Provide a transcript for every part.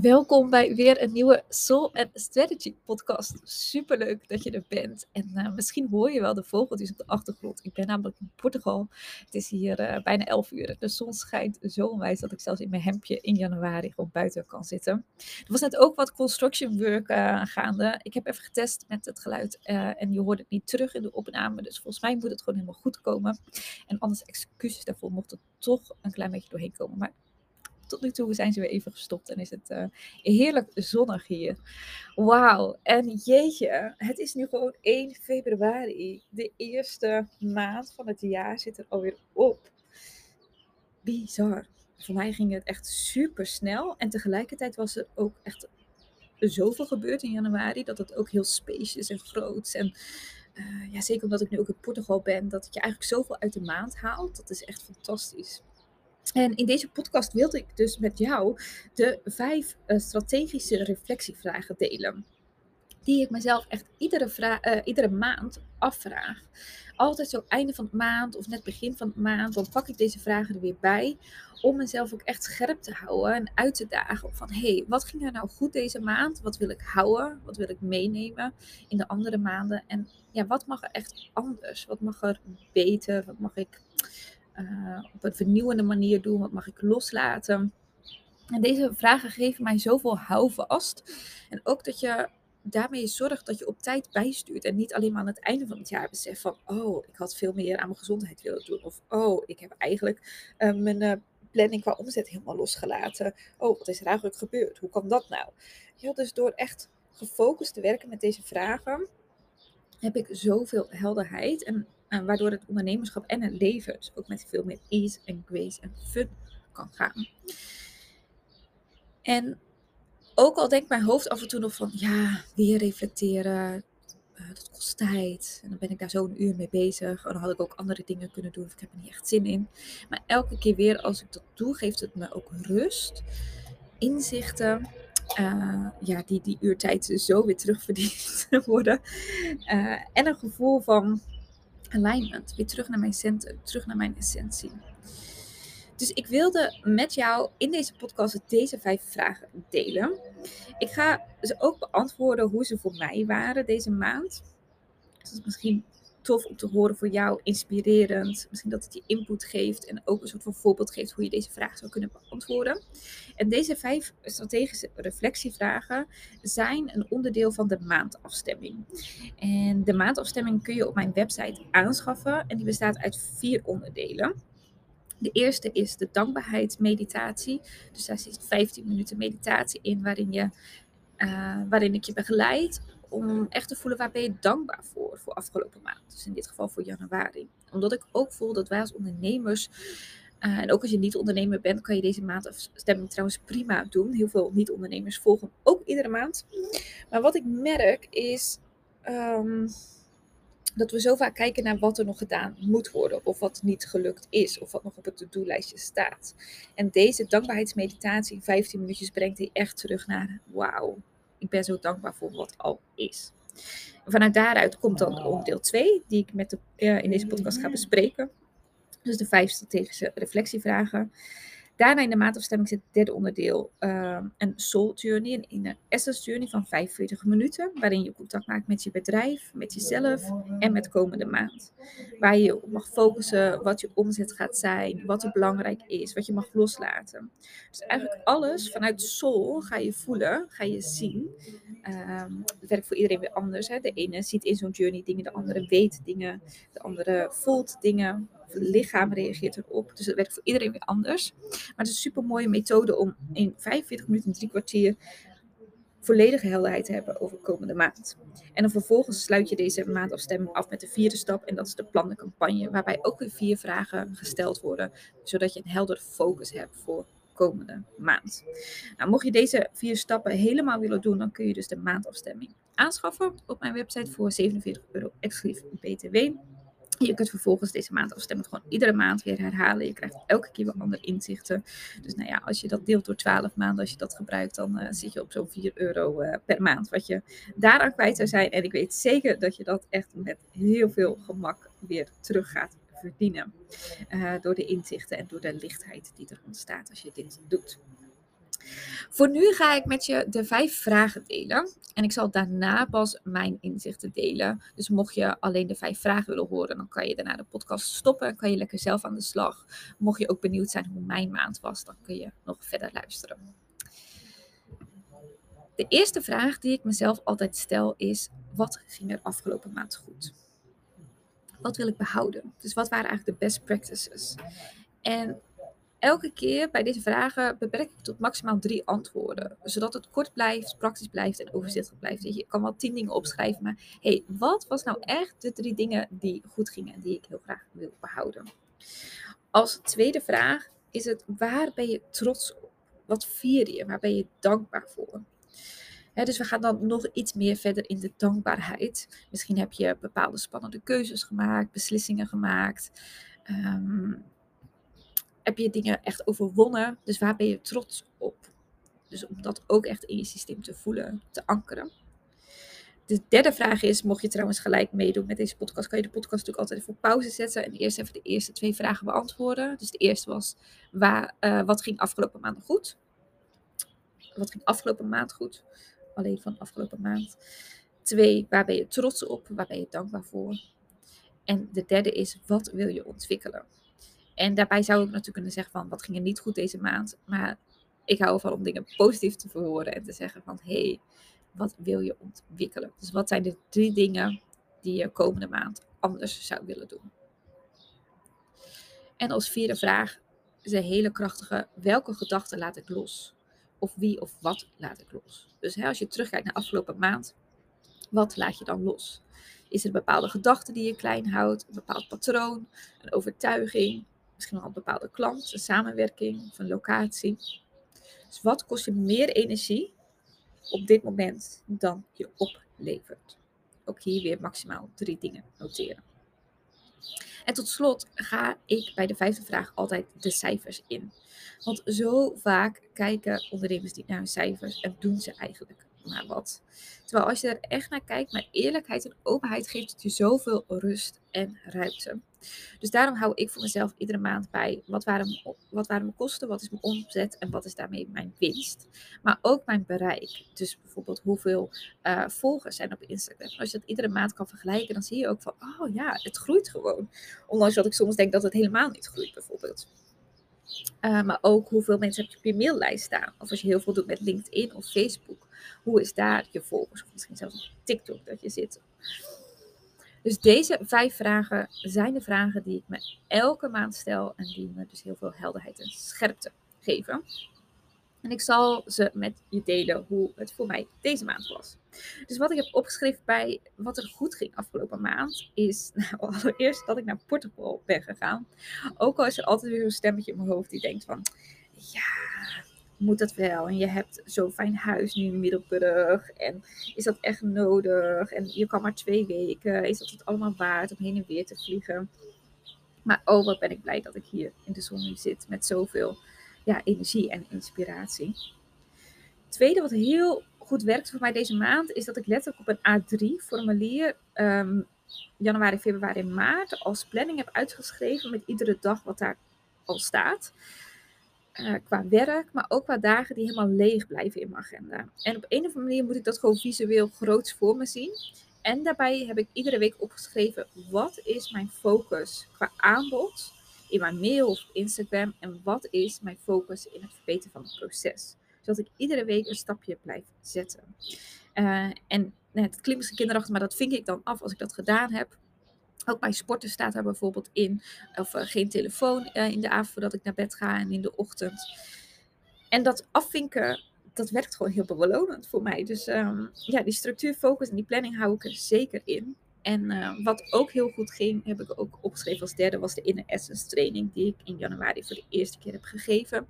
Welkom bij weer een nieuwe Soul and Strategy podcast. Superleuk dat je er bent. En uh, misschien hoor je wel de vogeltjes op de achtergrond. Ik ben namelijk in Portugal. Het is hier uh, bijna 11 uur. De zon schijnt zo onwijs dat ik zelfs in mijn hemdje in januari gewoon buiten kan zitten. Er was net ook wat construction work uh, gaande. Ik heb even getest met het geluid en je hoort het niet terug in de opname. Dus volgens mij moet het gewoon helemaal goed komen. En anders excuses daarvoor mocht het toch een klein beetje doorheen komen. Maar tot nu toe zijn ze weer even gestopt en is het uh, heerlijk zonnig hier. Wauw, en jeetje, het is nu gewoon 1 februari. De eerste maand van het jaar zit er alweer op. Bizar. Voor mij ging het echt super snel en tegelijkertijd was er ook echt zoveel gebeurd in januari dat het ook heel spacious en groot en uh, ja, zeker omdat ik nu ook in Portugal ben, dat je eigenlijk zoveel uit de maand haalt. Dat is echt fantastisch. En in deze podcast wilde ik dus met jou de vijf uh, strategische reflectievragen delen. Die ik mezelf echt iedere, uh, iedere maand afvraag. Altijd zo einde van de maand of net begin van de maand, dan pak ik deze vragen er weer bij. Om mezelf ook echt scherp te houden en uit te dagen. Van hé, hey, wat ging er nou goed deze maand? Wat wil ik houden? Wat wil ik meenemen in de andere maanden? En ja, wat mag er echt anders? Wat mag er beter? Wat mag ik uh, op een vernieuwende manier doen? Wat mag ik loslaten? En deze vragen geven mij zoveel houvast. En ook dat je daarmee zorgt dat je op tijd bijstuurt. En niet alleen maar aan het einde van het jaar beseft van... Oh, ik had veel meer aan mijn gezondheid willen doen. Of oh, ik heb eigenlijk uh, mijn uh, planning qua omzet helemaal losgelaten. Oh, wat is er eigenlijk gebeurd? Hoe kan dat nou? Ja, dus door echt gefocust te werken met deze vragen... heb ik zoveel helderheid. En uh, waardoor het ondernemerschap en het leven dus ook met veel meer ease en grace en fun kan gaan. En ook al denkt mijn hoofd af en toe nog van, ja, weer reflecteren, uh, dat kost tijd. En dan ben ik daar zo een uur mee bezig. En dan had ik ook andere dingen kunnen doen, of ik heb er niet echt zin in. Maar elke keer weer als ik dat doe, geeft het me ook rust, inzichten. Uh, ja, die die uurtijd zo weer terugverdiend worden. En een gevoel van alignment. Weer terug naar mijn centrum, terug naar mijn essentie. Dus ik wilde met jou in deze podcast deze vijf vragen delen. Ik ga ze ook beantwoorden hoe ze voor mij waren deze maand. Dus misschien tof om te horen voor jou, inspirerend. Misschien dat het je input geeft en ook een soort van voorbeeld geeft hoe je deze vraag zou kunnen beantwoorden. En deze vijf strategische reflectievragen zijn een onderdeel van de maandafstemming. En de maandafstemming kun je op mijn website aanschaffen en die bestaat uit vier onderdelen. De eerste is de dankbaarheidsmeditatie. Dus daar zit 15 minuten meditatie in waarin, je, uh, waarin ik je begeleid om echt te voelen waar ben je dankbaar voor, voor afgelopen maand. Dus in dit geval voor januari. Omdat ik ook voel dat wij als ondernemers, uh, en ook als je niet ondernemer bent, kan je deze maandafstemming trouwens prima doen. Heel veel niet-ondernemers volgen ook iedere maand. Maar wat ik merk is um, dat we zo vaak kijken naar wat er nog gedaan moet worden, of wat niet gelukt is, of wat nog op het to-do-lijstje staat. En deze dankbaarheidsmeditatie, 15 minuutjes, brengt je echt terug naar wauw ik ben zo dankbaar voor wat al is. vanuit daaruit komt dan onderdeel 2, die ik met de, uh, in deze podcast ga bespreken. Dus de vijf strategische reflectievragen. Daarna in de maandafstemming zit het derde onderdeel, uh, een soul journey, een essence journey van 45 minuten, waarin je contact maakt met je bedrijf, met jezelf en met komende maand. Waar je op mag focussen, wat je omzet gaat zijn, wat er belangrijk is, wat je mag loslaten. Dus eigenlijk alles vanuit soul ga je voelen, ga je zien. Um, het werkt voor iedereen weer anders. Hè? De ene ziet in zo'n journey dingen, de andere weet dingen, de andere voelt dingen lichaam reageert erop. Dus het werkt voor iedereen weer anders. Maar het is een super mooie methode om in 45 minuten, drie kwartier volledige helderheid te hebben over komende maand. En dan vervolgens sluit je deze maandafstemming af met de vierde stap. En dat is de plannencampagne, waarbij ook weer vier vragen gesteld worden. Zodat je een heldere focus hebt voor komende maand. Nou, mocht je deze vier stappen helemaal willen doen, dan kun je dus de maandafstemming aanschaffen op mijn website voor 47 euro exclusief BTW. Je kunt vervolgens deze maand afstemmen gewoon iedere maand weer herhalen. Je krijgt elke keer weer andere inzichten. Dus nou ja, als je dat deelt door 12 maanden, als je dat gebruikt, dan uh, zit je op zo'n 4 euro uh, per maand. Wat je daaraan kwijt zou zijn. En ik weet zeker dat je dat echt met heel veel gemak weer terug gaat verdienen. Uh, door de inzichten en door de lichtheid die er ontstaat als je dit doet. Voor nu ga ik met je de vijf vragen delen. En ik zal daarna pas mijn inzichten delen. Dus mocht je alleen de vijf vragen willen horen, dan kan je daarna de podcast stoppen. En kan je lekker zelf aan de slag. Mocht je ook benieuwd zijn hoe mijn maand was, dan kun je nog verder luisteren. De eerste vraag die ik mezelf altijd stel is: wat ging er afgelopen maand goed? Wat wil ik behouden? Dus wat waren eigenlijk de best practices? En elke keer bij deze vragen beperk ik tot maximaal drie antwoorden. Zodat het kort blijft, praktisch blijft en overzichtelijk blijft. Je kan wel tien dingen opschrijven, maar hey, wat was nou echt de drie dingen die goed gingen en die ik heel graag wil behouden? Als tweede vraag is het, waar ben je trots op? Wat vier je? Waar ben je dankbaar voor? dus we gaan dan nog iets meer verder in de dankbaarheid. Misschien heb je bepaalde spannende keuzes gemaakt, beslissingen gemaakt. Ehm, heb je dingen echt overwonnen? Dus waar ben je trots op? Dus om dat ook echt in je systeem te voelen, te ankeren. De derde vraag is, mocht je trouwens gelijk meedoen met deze podcast, kan je de podcast natuurlijk altijd even op pauze zetten en eerst even de eerste twee vragen beantwoorden. Dus de eerste was, waar, uh, wat ging afgelopen maand goed? Wat ging afgelopen maand goed? Alleen van afgelopen maand. Twee, waar ben je trots op? Waar ben je dankbaar voor? En de derde is, wat wil je ontwikkelen? En daarbij zou ik natuurlijk kunnen zeggen van, wat ging er niet goed deze maand? Maar ik hou ervan om dingen positief te verwoorden en te zeggen van, hé, hey, wat wil je ontwikkelen? Dus wat zijn de drie dingen die je komende maand anders zou willen doen? En als vierde vraag is een hele krachtige, welke gedachten laat ik los? Of wie of wat laat ik los? Dus hè, als je terugkijkt naar afgelopen maand, wat laat je dan los? Is er een bepaalde gedachte die je klein houdt, een bepaald patroon, een overtuiging, misschien wel een bepaalde klant, een samenwerking of een locatie? Dus wat kost je meer energie op dit moment dan je oplevert? Ook hier weer maximaal drie dingen noteren. En tot slot ga ik bij de vijfde vraag altijd de cijfers in. Want zo vaak kijken ondernemers niet naar hun cijfers en doen ze eigenlijk maar wat. Terwijl als je er echt naar kijkt, met eerlijkheid en openheid geeft het je zoveel rust en ruimte. Dus daarom hou ik voor mezelf iedere maand bij wat waren, wat waren mijn kosten, wat is mijn omzet en wat is daarmee mijn winst. Maar ook mijn bereik. Dus bijvoorbeeld hoeveel uh, volgers zijn op Instagram. Als je dat iedere maand kan vergelijken, dan zie je ook van, oh ja, het groeit gewoon. Ondanks dat ik soms denk dat het helemaal niet groeit bijvoorbeeld. Uh, maar ook hoeveel mensen heb je op je maillijst staan. Of als je heel veel doet met LinkedIn of Facebook. Hoe is daar je volgers? Of misschien zelfs op TikTok dat je zit. Dus deze vijf vragen zijn de vragen die ik me elke maand stel. En die me dus heel veel helderheid en scherpte geven. En ik zal ze met je delen hoe het voor mij deze maand was. Dus wat ik heb opgeschreven bij wat er goed ging afgelopen maand, is nou, allereerst dat ik naar Portugal ben gegaan. Ook al is er altijd weer zo'n stemmetje in mijn hoofd die denkt van, ja, moet dat wel? En je hebt zo'n fijn huis nu in Middelburg. En is dat echt nodig? En je kan maar twee weken. Is dat het allemaal waard om heen en weer te vliegen? Maar oh, wat ben ik blij dat ik hier in de zon nu zit met zoveel ja, energie en inspiratie. Het tweede wat heel goed werkt voor mij deze maand is dat ik letterlijk op een A3-formulier um, januari, februari maart als planning heb uitgeschreven met iedere dag wat daar al staat. Uh, qua werk, maar ook qua dagen die helemaal leeg blijven in mijn agenda. En op een of andere manier moet ik dat gewoon visueel groots voor me zien. En daarbij heb ik iedere week opgeschreven wat is mijn focus qua aanbod in mijn mail of Instagram en wat is mijn focus in het verbeteren van het proces. Zodat ik iedere week een stapje blijf zetten. Uh, en het klinkt misschien kinderachtig, maar dat vink ik dan af als ik dat gedaan heb. Ook bij sporten staat daar bijvoorbeeld in. Of uh, geen telefoon uh, in de avond voordat ik naar bed ga en in de ochtend. En dat afvinken, dat werkt gewoon heel belonend voor mij. Dus um, ja, die structuur, focus en die planning hou ik er zeker in. En uh, wat ook heel goed ging, heb ik ook opgeschreven als derde, was de Inner Essence training die ik in januari voor de eerste keer heb gegeven.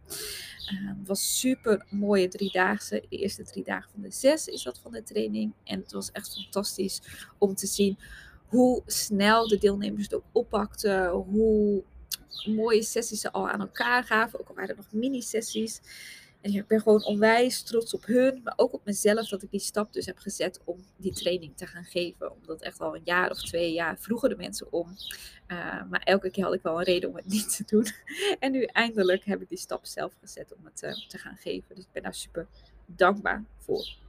Uh, was super mooie driedaagse. De eerste drie dagen van de zes is dat van de training. En het was echt fantastisch om te zien hoe snel de deelnemers het ook oppakten. Hoe mooie sessies ze al aan elkaar gaven. Ook al waren er nog mini-sessies. En ik ben gewoon onwijs trots op hun, maar ook op mezelf dat ik die stap dus heb gezet om die training te gaan geven. Omdat echt al een jaar of twee jaar vroegen de mensen om. Uh, maar elke keer had ik wel een reden om het niet te doen. En nu eindelijk heb ik die stap zelf gezet om het uh, te gaan geven. Dus ik ben daar super dankbaar voor.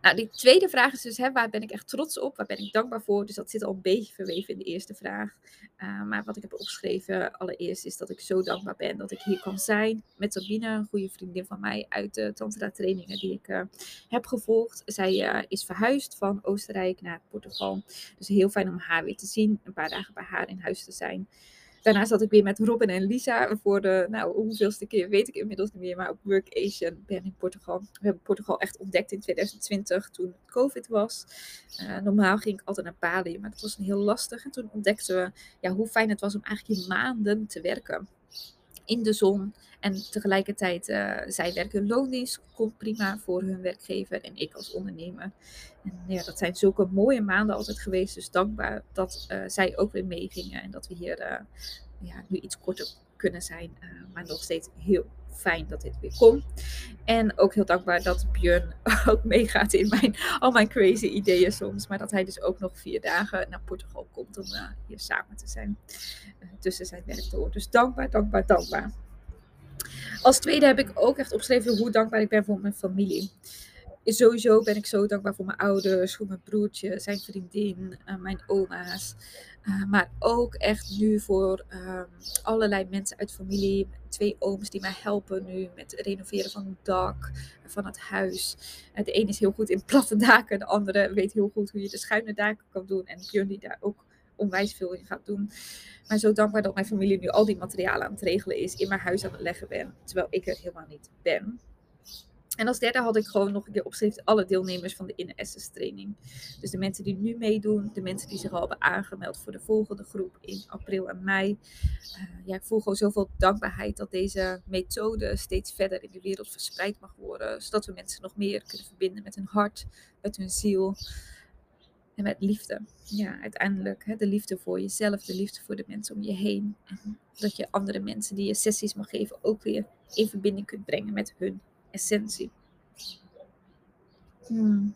Nou, die tweede vraag is dus, hè, waar ben ik echt trots op? Waar ben ik dankbaar voor? Dus dat zit al een beetje verweven in de eerste vraag. Uh, maar wat ik heb opgeschreven allereerst is dat ik zo dankbaar ben dat ik hier kan zijn met Sabine, een goede vriendin van mij uit de tantra trainingen die ik uh, heb gevolgd. Zij uh, is verhuisd van Oostenrijk naar Portugal. Dus heel fijn om haar weer te zien, een paar dagen bij haar in huis te zijn. Daarna zat ik weer met Robin en Lisa voor de, nou, hoeveelste keer weet ik inmiddels niet meer, maar op Work Asian ben in Portugal. We hebben Portugal echt ontdekt in 2020 toen COVID was. Uh, normaal ging ik altijd naar Bali, maar dat was heel lastig. En toen ontdekten we ja, hoe fijn het was om eigenlijk in maanden te werken in de zon. En tegelijkertijd, uh, zij werken loondienst, komt prima voor hun werkgever en ik als ondernemer. En ja, dat zijn zulke mooie maanden altijd geweest. Dus dankbaar dat uh, zij ook weer meegingen en dat we hier uh, ja, nu iets korter kunnen zijn. maar nog steeds heel fijn dat dit weer komt. En ook heel dankbaar dat Björn ook meegaat in mijn, al mijn crazy ideeën soms. Maar dat hij dus ook nog vier dagen naar Portugal komt om uh, hier samen te zijn. Uh, tussen zijn werk door. Dus dankbaar, dankbaar, dankbaar. Als tweede heb ik ook echt opgeschreven hoe dankbaar ik ben voor mijn familie sowieso ben ik zo dankbaar voor mijn ouders, voor mijn broertje, zijn vriendin, uh, mijn oma's. Uh, maar ook echt nu voor uh, allerlei mensen uit familie. Twee ooms die mij helpen nu met het renoveren van het dak, van het huis. Uh, de ene is heel goed in platte daken, de andere weet heel goed hoe je de schuine daken kan doen. En Björn daar ook onwijs veel in gaat doen. Maar zo dankbaar dat mijn familie nu al die materialen aan het regelen is, in mijn huis aan het leggen ben, terwijl ik er helemaal niet ben. En als derde had ik gewoon nog een keer opgeschreven alle deelnemers van de Inner Essence training. Dus de mensen die nu meedoen, de mensen die zich al hebben aangemeld voor de volgende groep in april en mei. Uh, ja, ik voel gewoon zoveel dankbaarheid dat deze methode steeds verder in de wereld verspreid mag worden. Zodat we mensen nog meer kunnen verbinden met hun hart, met hun ziel en met liefde. Ja, uiteindelijk hè, de liefde voor jezelf, de liefde voor de mensen om je heen. En dat je andere mensen die je sessies mag geven ook weer in verbinding kunt brengen met hun essentie. Hmm.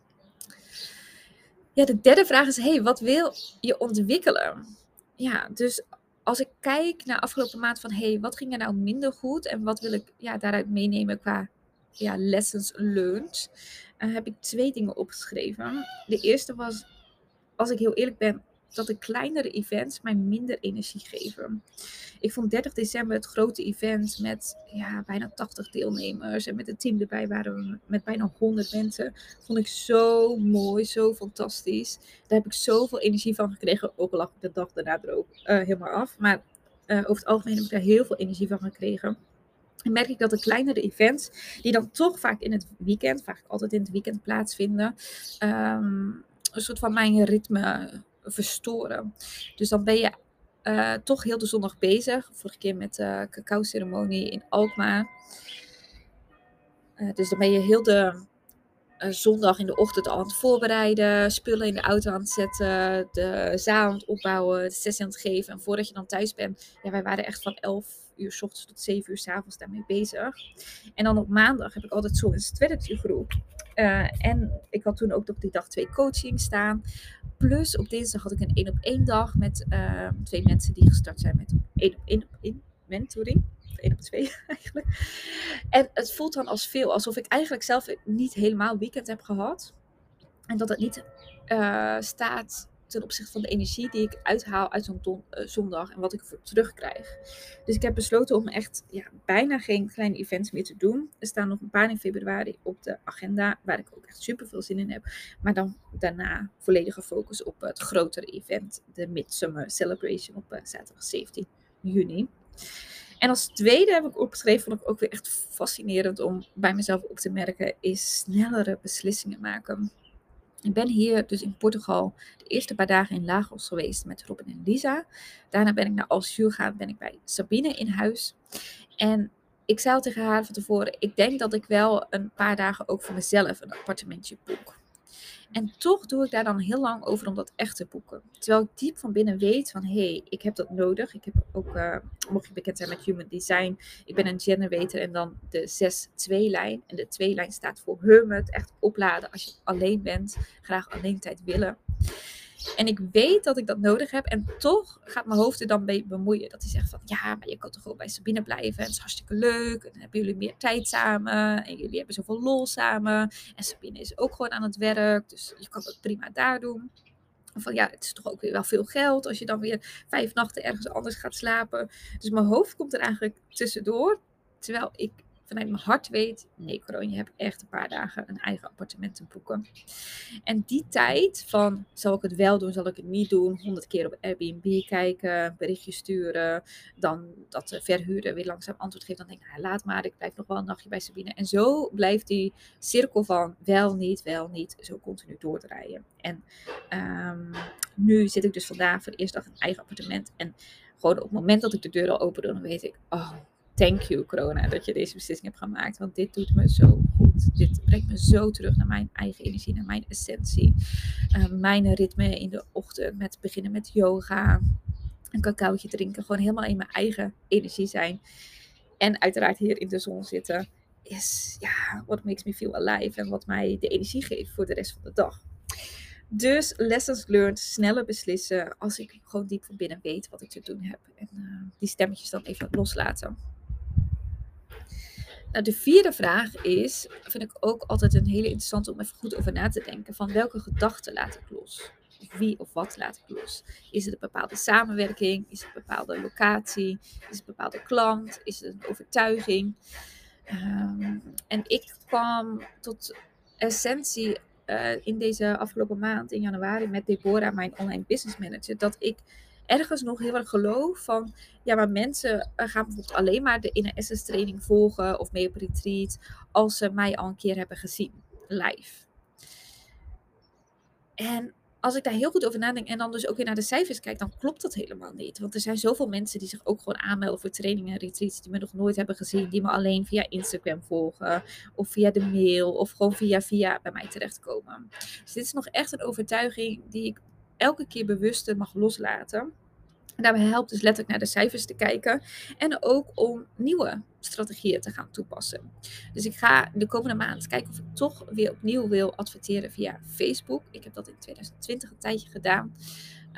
Ja, de derde vraag is: hey, wat wil je ontwikkelen? Ja, dus als ik kijk naar afgelopen maand van hey, wat ging er nou minder goed en wat wil ik ja, daaruit meenemen qua ja, lessons learned, uh, heb ik twee dingen opgeschreven. De eerste was, als ik heel eerlijk ben, dat de kleinere events mij minder energie geven. Ik vond 30 december het grote event met ja, bijna 80 deelnemers. En met het team erbij waren we met bijna 100 mensen. Vond ik zo mooi, zo fantastisch. Daar heb ik zoveel energie van gekregen. Ook al lag ik de dag daarna er ook uh, helemaal af. Maar uh, over het algemeen heb ik daar heel veel energie van gekregen. En merk ik dat de kleinere events, die dan toch vaak in het weekend, vaak altijd in het weekend plaatsvinden, um, een soort van mijn ritme verstoren. Dus dan ben je uh, toch heel de zondag bezig. Vorige keer met de cacao-ceremonie in Alkmaar. Uh, dus dan ben je heel de zondag in de ochtend al aan het voorbereiden. Spullen in de auto aan het zetten. De zaal aan het opbouwen. De sessie aan het geven. En voordat je dan thuis bent. Ja, wij waren echt van 11 uur s ochtends tot 7 uur s avonds daarmee bezig. En dan op maandag heb ik altijd zo een strategy groep. en ik had toen ook op die dag twee coachings staan. Plus op dinsdag had ik een één op één dag met uh, twee mensen die gestart zijn met één op één op één mentoring. Of één op twee eigenlijk. En het voelt dan als veel, alsof ik eigenlijk zelf niet helemaal weekend heb gehad. En dat het niet uh, staat ten opzichte van de energie die ik uithaal uit zo'n uh, zondag en wat ik voor terugkrijg. Dus ik heb besloten om echt ja, bijna geen kleine events meer te doen. Er staan nog een paar in februari op de agenda, waar ik ook echt super veel zin in heb. Maar dan daarna volledige focus op het grotere event, de Midsummer Celebration op uh, zaterdag 17 juni. En als tweede heb ik opgeschreven, vond ik ook weer echt fascinerend om bij mezelf op te merken, is snellere beslissingen maken. Ik ben hier dus in Portugal de eerste paar dagen in Lagos geweest met Robin en Lisa. Daarna ben ik naar Alsjuur gegaan, ben ik bij Sabine in huis. En ik zei al tegen haar van tevoren, ik denk dat ik wel een paar dagen ook voor mezelf een appartementje boek. En toch doe ik daar dan heel lang over om dat echt te boeken. Terwijl ik diep van binnen weet van, hé, hey, ik heb dat nodig. Ik heb ook, uh, mocht je bekend zijn met Human Design, ik ben een generator en dan de 6-2-lijn. En de 2-lijn staat voor hermit, echt opladen als je alleen bent. Graag alleen tijd willen. En ik weet dat ik dat nodig heb. En toch gaat mijn hoofd er dan bemoeien. Dat hij zegt van ja, maar je kan toch gewoon bij Sabine blijven. En het is hartstikke leuk. En dan hebben jullie meer tijd samen. En jullie hebben zoveel lol samen. En Sabine is ook gewoon aan het werk. Dus je kan het prima daar doen. Van ja, het is toch ook weer wel veel geld als je dan weer vijf nachten ergens anders gaat slapen. Dus mijn hoofd komt er eigenlijk tussendoor. Terwijl ik vanuit mijn hart weet, nee Coron, je hebt echt een paar dagen een eigen appartement te boeken. En die tijd van, zal ik het wel doen, zal ik het niet doen, honderd keer op Airbnb kijken, berichtje sturen, dan dat de verhuurder weer langzaam antwoord geeft, dan denk ik, nou, laat maar, ik blijf nog wel een nachtje bij Sabine. En zo blijft die cirkel van wel, niet, wel, niet, zo continu doordraaien. En um, nu zit ik dus vandaag voor de eerste dag in een eigen appartement en gewoon op het moment dat ik de deur al open doe, dan weet ik, oh, thank you corona dat je deze beslissing hebt gemaakt. Want dit doet me zo goed. Dit brengt me zo terug naar mijn eigen energie, naar mijn essentie. Uh, mijn ritme in de ochtend met beginnen met yoga. Een cacaootje drinken. Gewoon helemaal in mijn eigen energie zijn. En uiteraard hier in de zon zitten. Is ja, what makes me feel alive. En wat mij de energie geeft voor de rest van de dag. Dus lessons learned, sneller beslissen als ik gewoon diep van binnen weet wat ik te doen heb. En uh, die stemmetjes dan even loslaten. Nou, de vierde vraag is, vind ik ook altijd een hele interessante om even goed over na te denken. Van welke gedachten laat ik los? Of wie of wat laat ik los? Is het een bepaalde samenwerking? Is het een bepaalde locatie? Is het een bepaalde klant? Is het een overtuiging? Um, en ik kwam tot essentie uh, in deze afgelopen maand, in januari, met Deborah, mijn online business manager, dat ik ergens nog heel erg geloof van, ja, maar mensen eh, gaan bijvoorbeeld alleen maar de Inner Essence training volgen of mee op retreat als ze mij al een keer hebben gezien, live. En als ik daar heel goed over nadenk en dan dus ook weer naar de cijfers kijk, dan klopt dat helemaal niet. Want er zijn zoveel mensen die zich ook gewoon aanmelden voor trainingen en retreats die me nog nooit hebben gezien, die me alleen via Instagram volgen of via de mail of gewoon via via bij mij terechtkomen. Dus dit is nog echt een overtuiging die ik elke keer bewuster mag loslaten. Daarbij helpt dus letterlijk naar de cijfers te kijken. En ook om nieuwe strategieën te gaan toepassen. Dus ik ga de komende maand kijken of ik toch weer opnieuw wil adverteren via Facebook. Ik heb dat in 2020 een tijdje gedaan.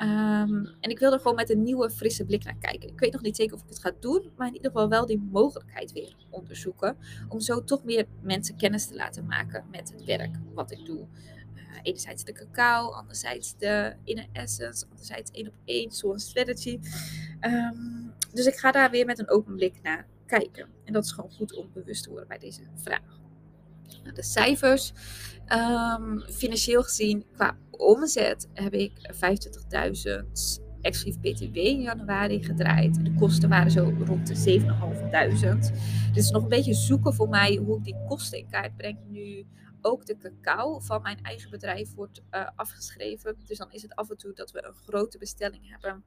Um, en ik wil er gewoon met een nieuwe, frisse blik naar kijken. Ik weet nog niet zeker of ik het ga doen, maar in ieder geval wel die mogelijkheid weer onderzoeken. Om zo toch meer mensen kennis te laten maken met het werk wat ik doe enerzijds de cacao, anderzijds de inner essence, anderzijds één op één, zo'n strategy. Um, dus ik ga daar weer met een open blik naar kijken. En dat is gewoon goed om bewust te worden bij deze vraag. Nou, de cijfers, um, financieel gezien, qua omzet heb ik 25.000 exclusief BTW in januari gedraaid. De kosten waren zo rond de 7.500. Dus nog een beetje zoeken voor mij hoe ik die kosten in kaart breng nu ook de cacao van mijn eigen bedrijf wordt uh, afgeschreven. Dus dan is het af en toe dat we een grote bestelling hebben.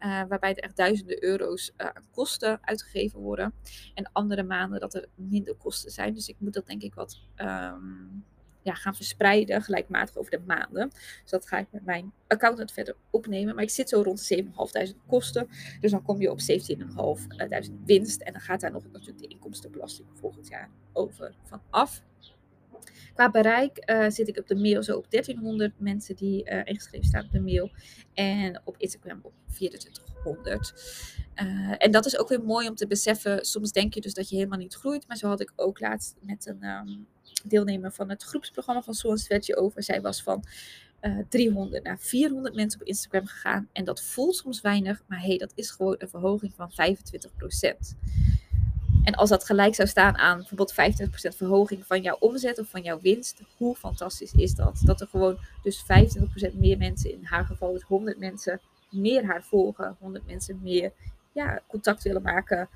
Uh, waarbij er echt duizenden euro's uh, aan kosten uitgegeven worden. En andere maanden dat er minder kosten zijn. Dus ik moet dat denk ik wat um, ja, gaan verspreiden. Gelijkmatig over de maanden. Dus dat ga ik met mijn accountant verder opnemen. Maar ik zit zo rond de 7.500 kosten. Dus dan kom je op 17.500 winst. En dan gaat daar nog natuurlijk de inkomstenbelasting volgend jaar over van af. Qua bereik uh, zit ik op de mail zo op 1300 mensen die uh, ingeschreven staan op de mail. En op Instagram op 2400. Uh, eh, en dat is ook weer mooi om te beseffen. Soms denk je dus dat je helemaal niet groeit. Maar zo had ik ook laatst met een um, deelnemer van het groepsprogramma van Soul Stretchy over. Zij was van uh, 300 naar 400 mensen op Instagram gegaan. En dat voelt soms weinig. Maar hey, dat is gewoon een verhoging van 25%. En als dat gelijk zou staan aan bijvoorbeeld 25% verhoging van jouw omzet of van jouw winst, hoe fantastisch is dat? Dat er gewoon dus 25% meer mensen, in haar geval dus 100 mensen, meer haar volgen, 100 mensen meer ja, contact willen maken,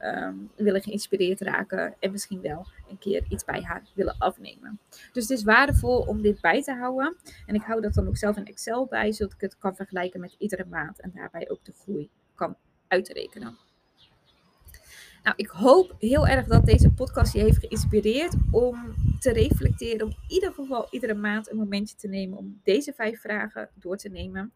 um, willen geïnspireerd raken en misschien wel een keer iets bij haar willen afnemen. Dus het is waardevol om dit bij te houden. En ik hou dat dan ook zelf in Excel bij, zodat ik het kan vergelijken met iedere maand en daarbij ook de groei kan uitrekenen. Nou, ik hoop heel erg dat deze podcast je heeft geïnspireerd om te reflecteren. Om in ieder geval iedere maand een momentje te nemen om deze vijf vragen door te nemen.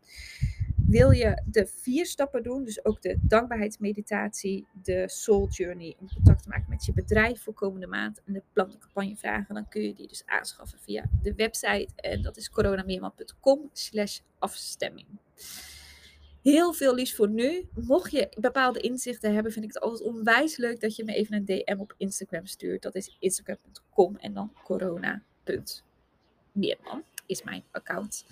Wil je de vier stappen doen, dus ook de dankbaarheidsmeditatie, de soul journey, om contact te maken met je bedrijf voor komende maand en de plan campagnevragen, dan kun je die dus aanschaffen via de website en dat is coronameerman.com slash afstemming. Heel veel liefst voor nu. Mocht je bepaalde inzichten hebben, vind ik het altijd onwijs leuk dat je me even een DM op Instagram stuurt. Dat is instagram.com en dan corona.meerman is mijn account.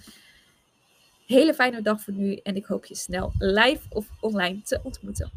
Hele fijne dag voor nu en ik hoop je snel live of online te ontmoeten.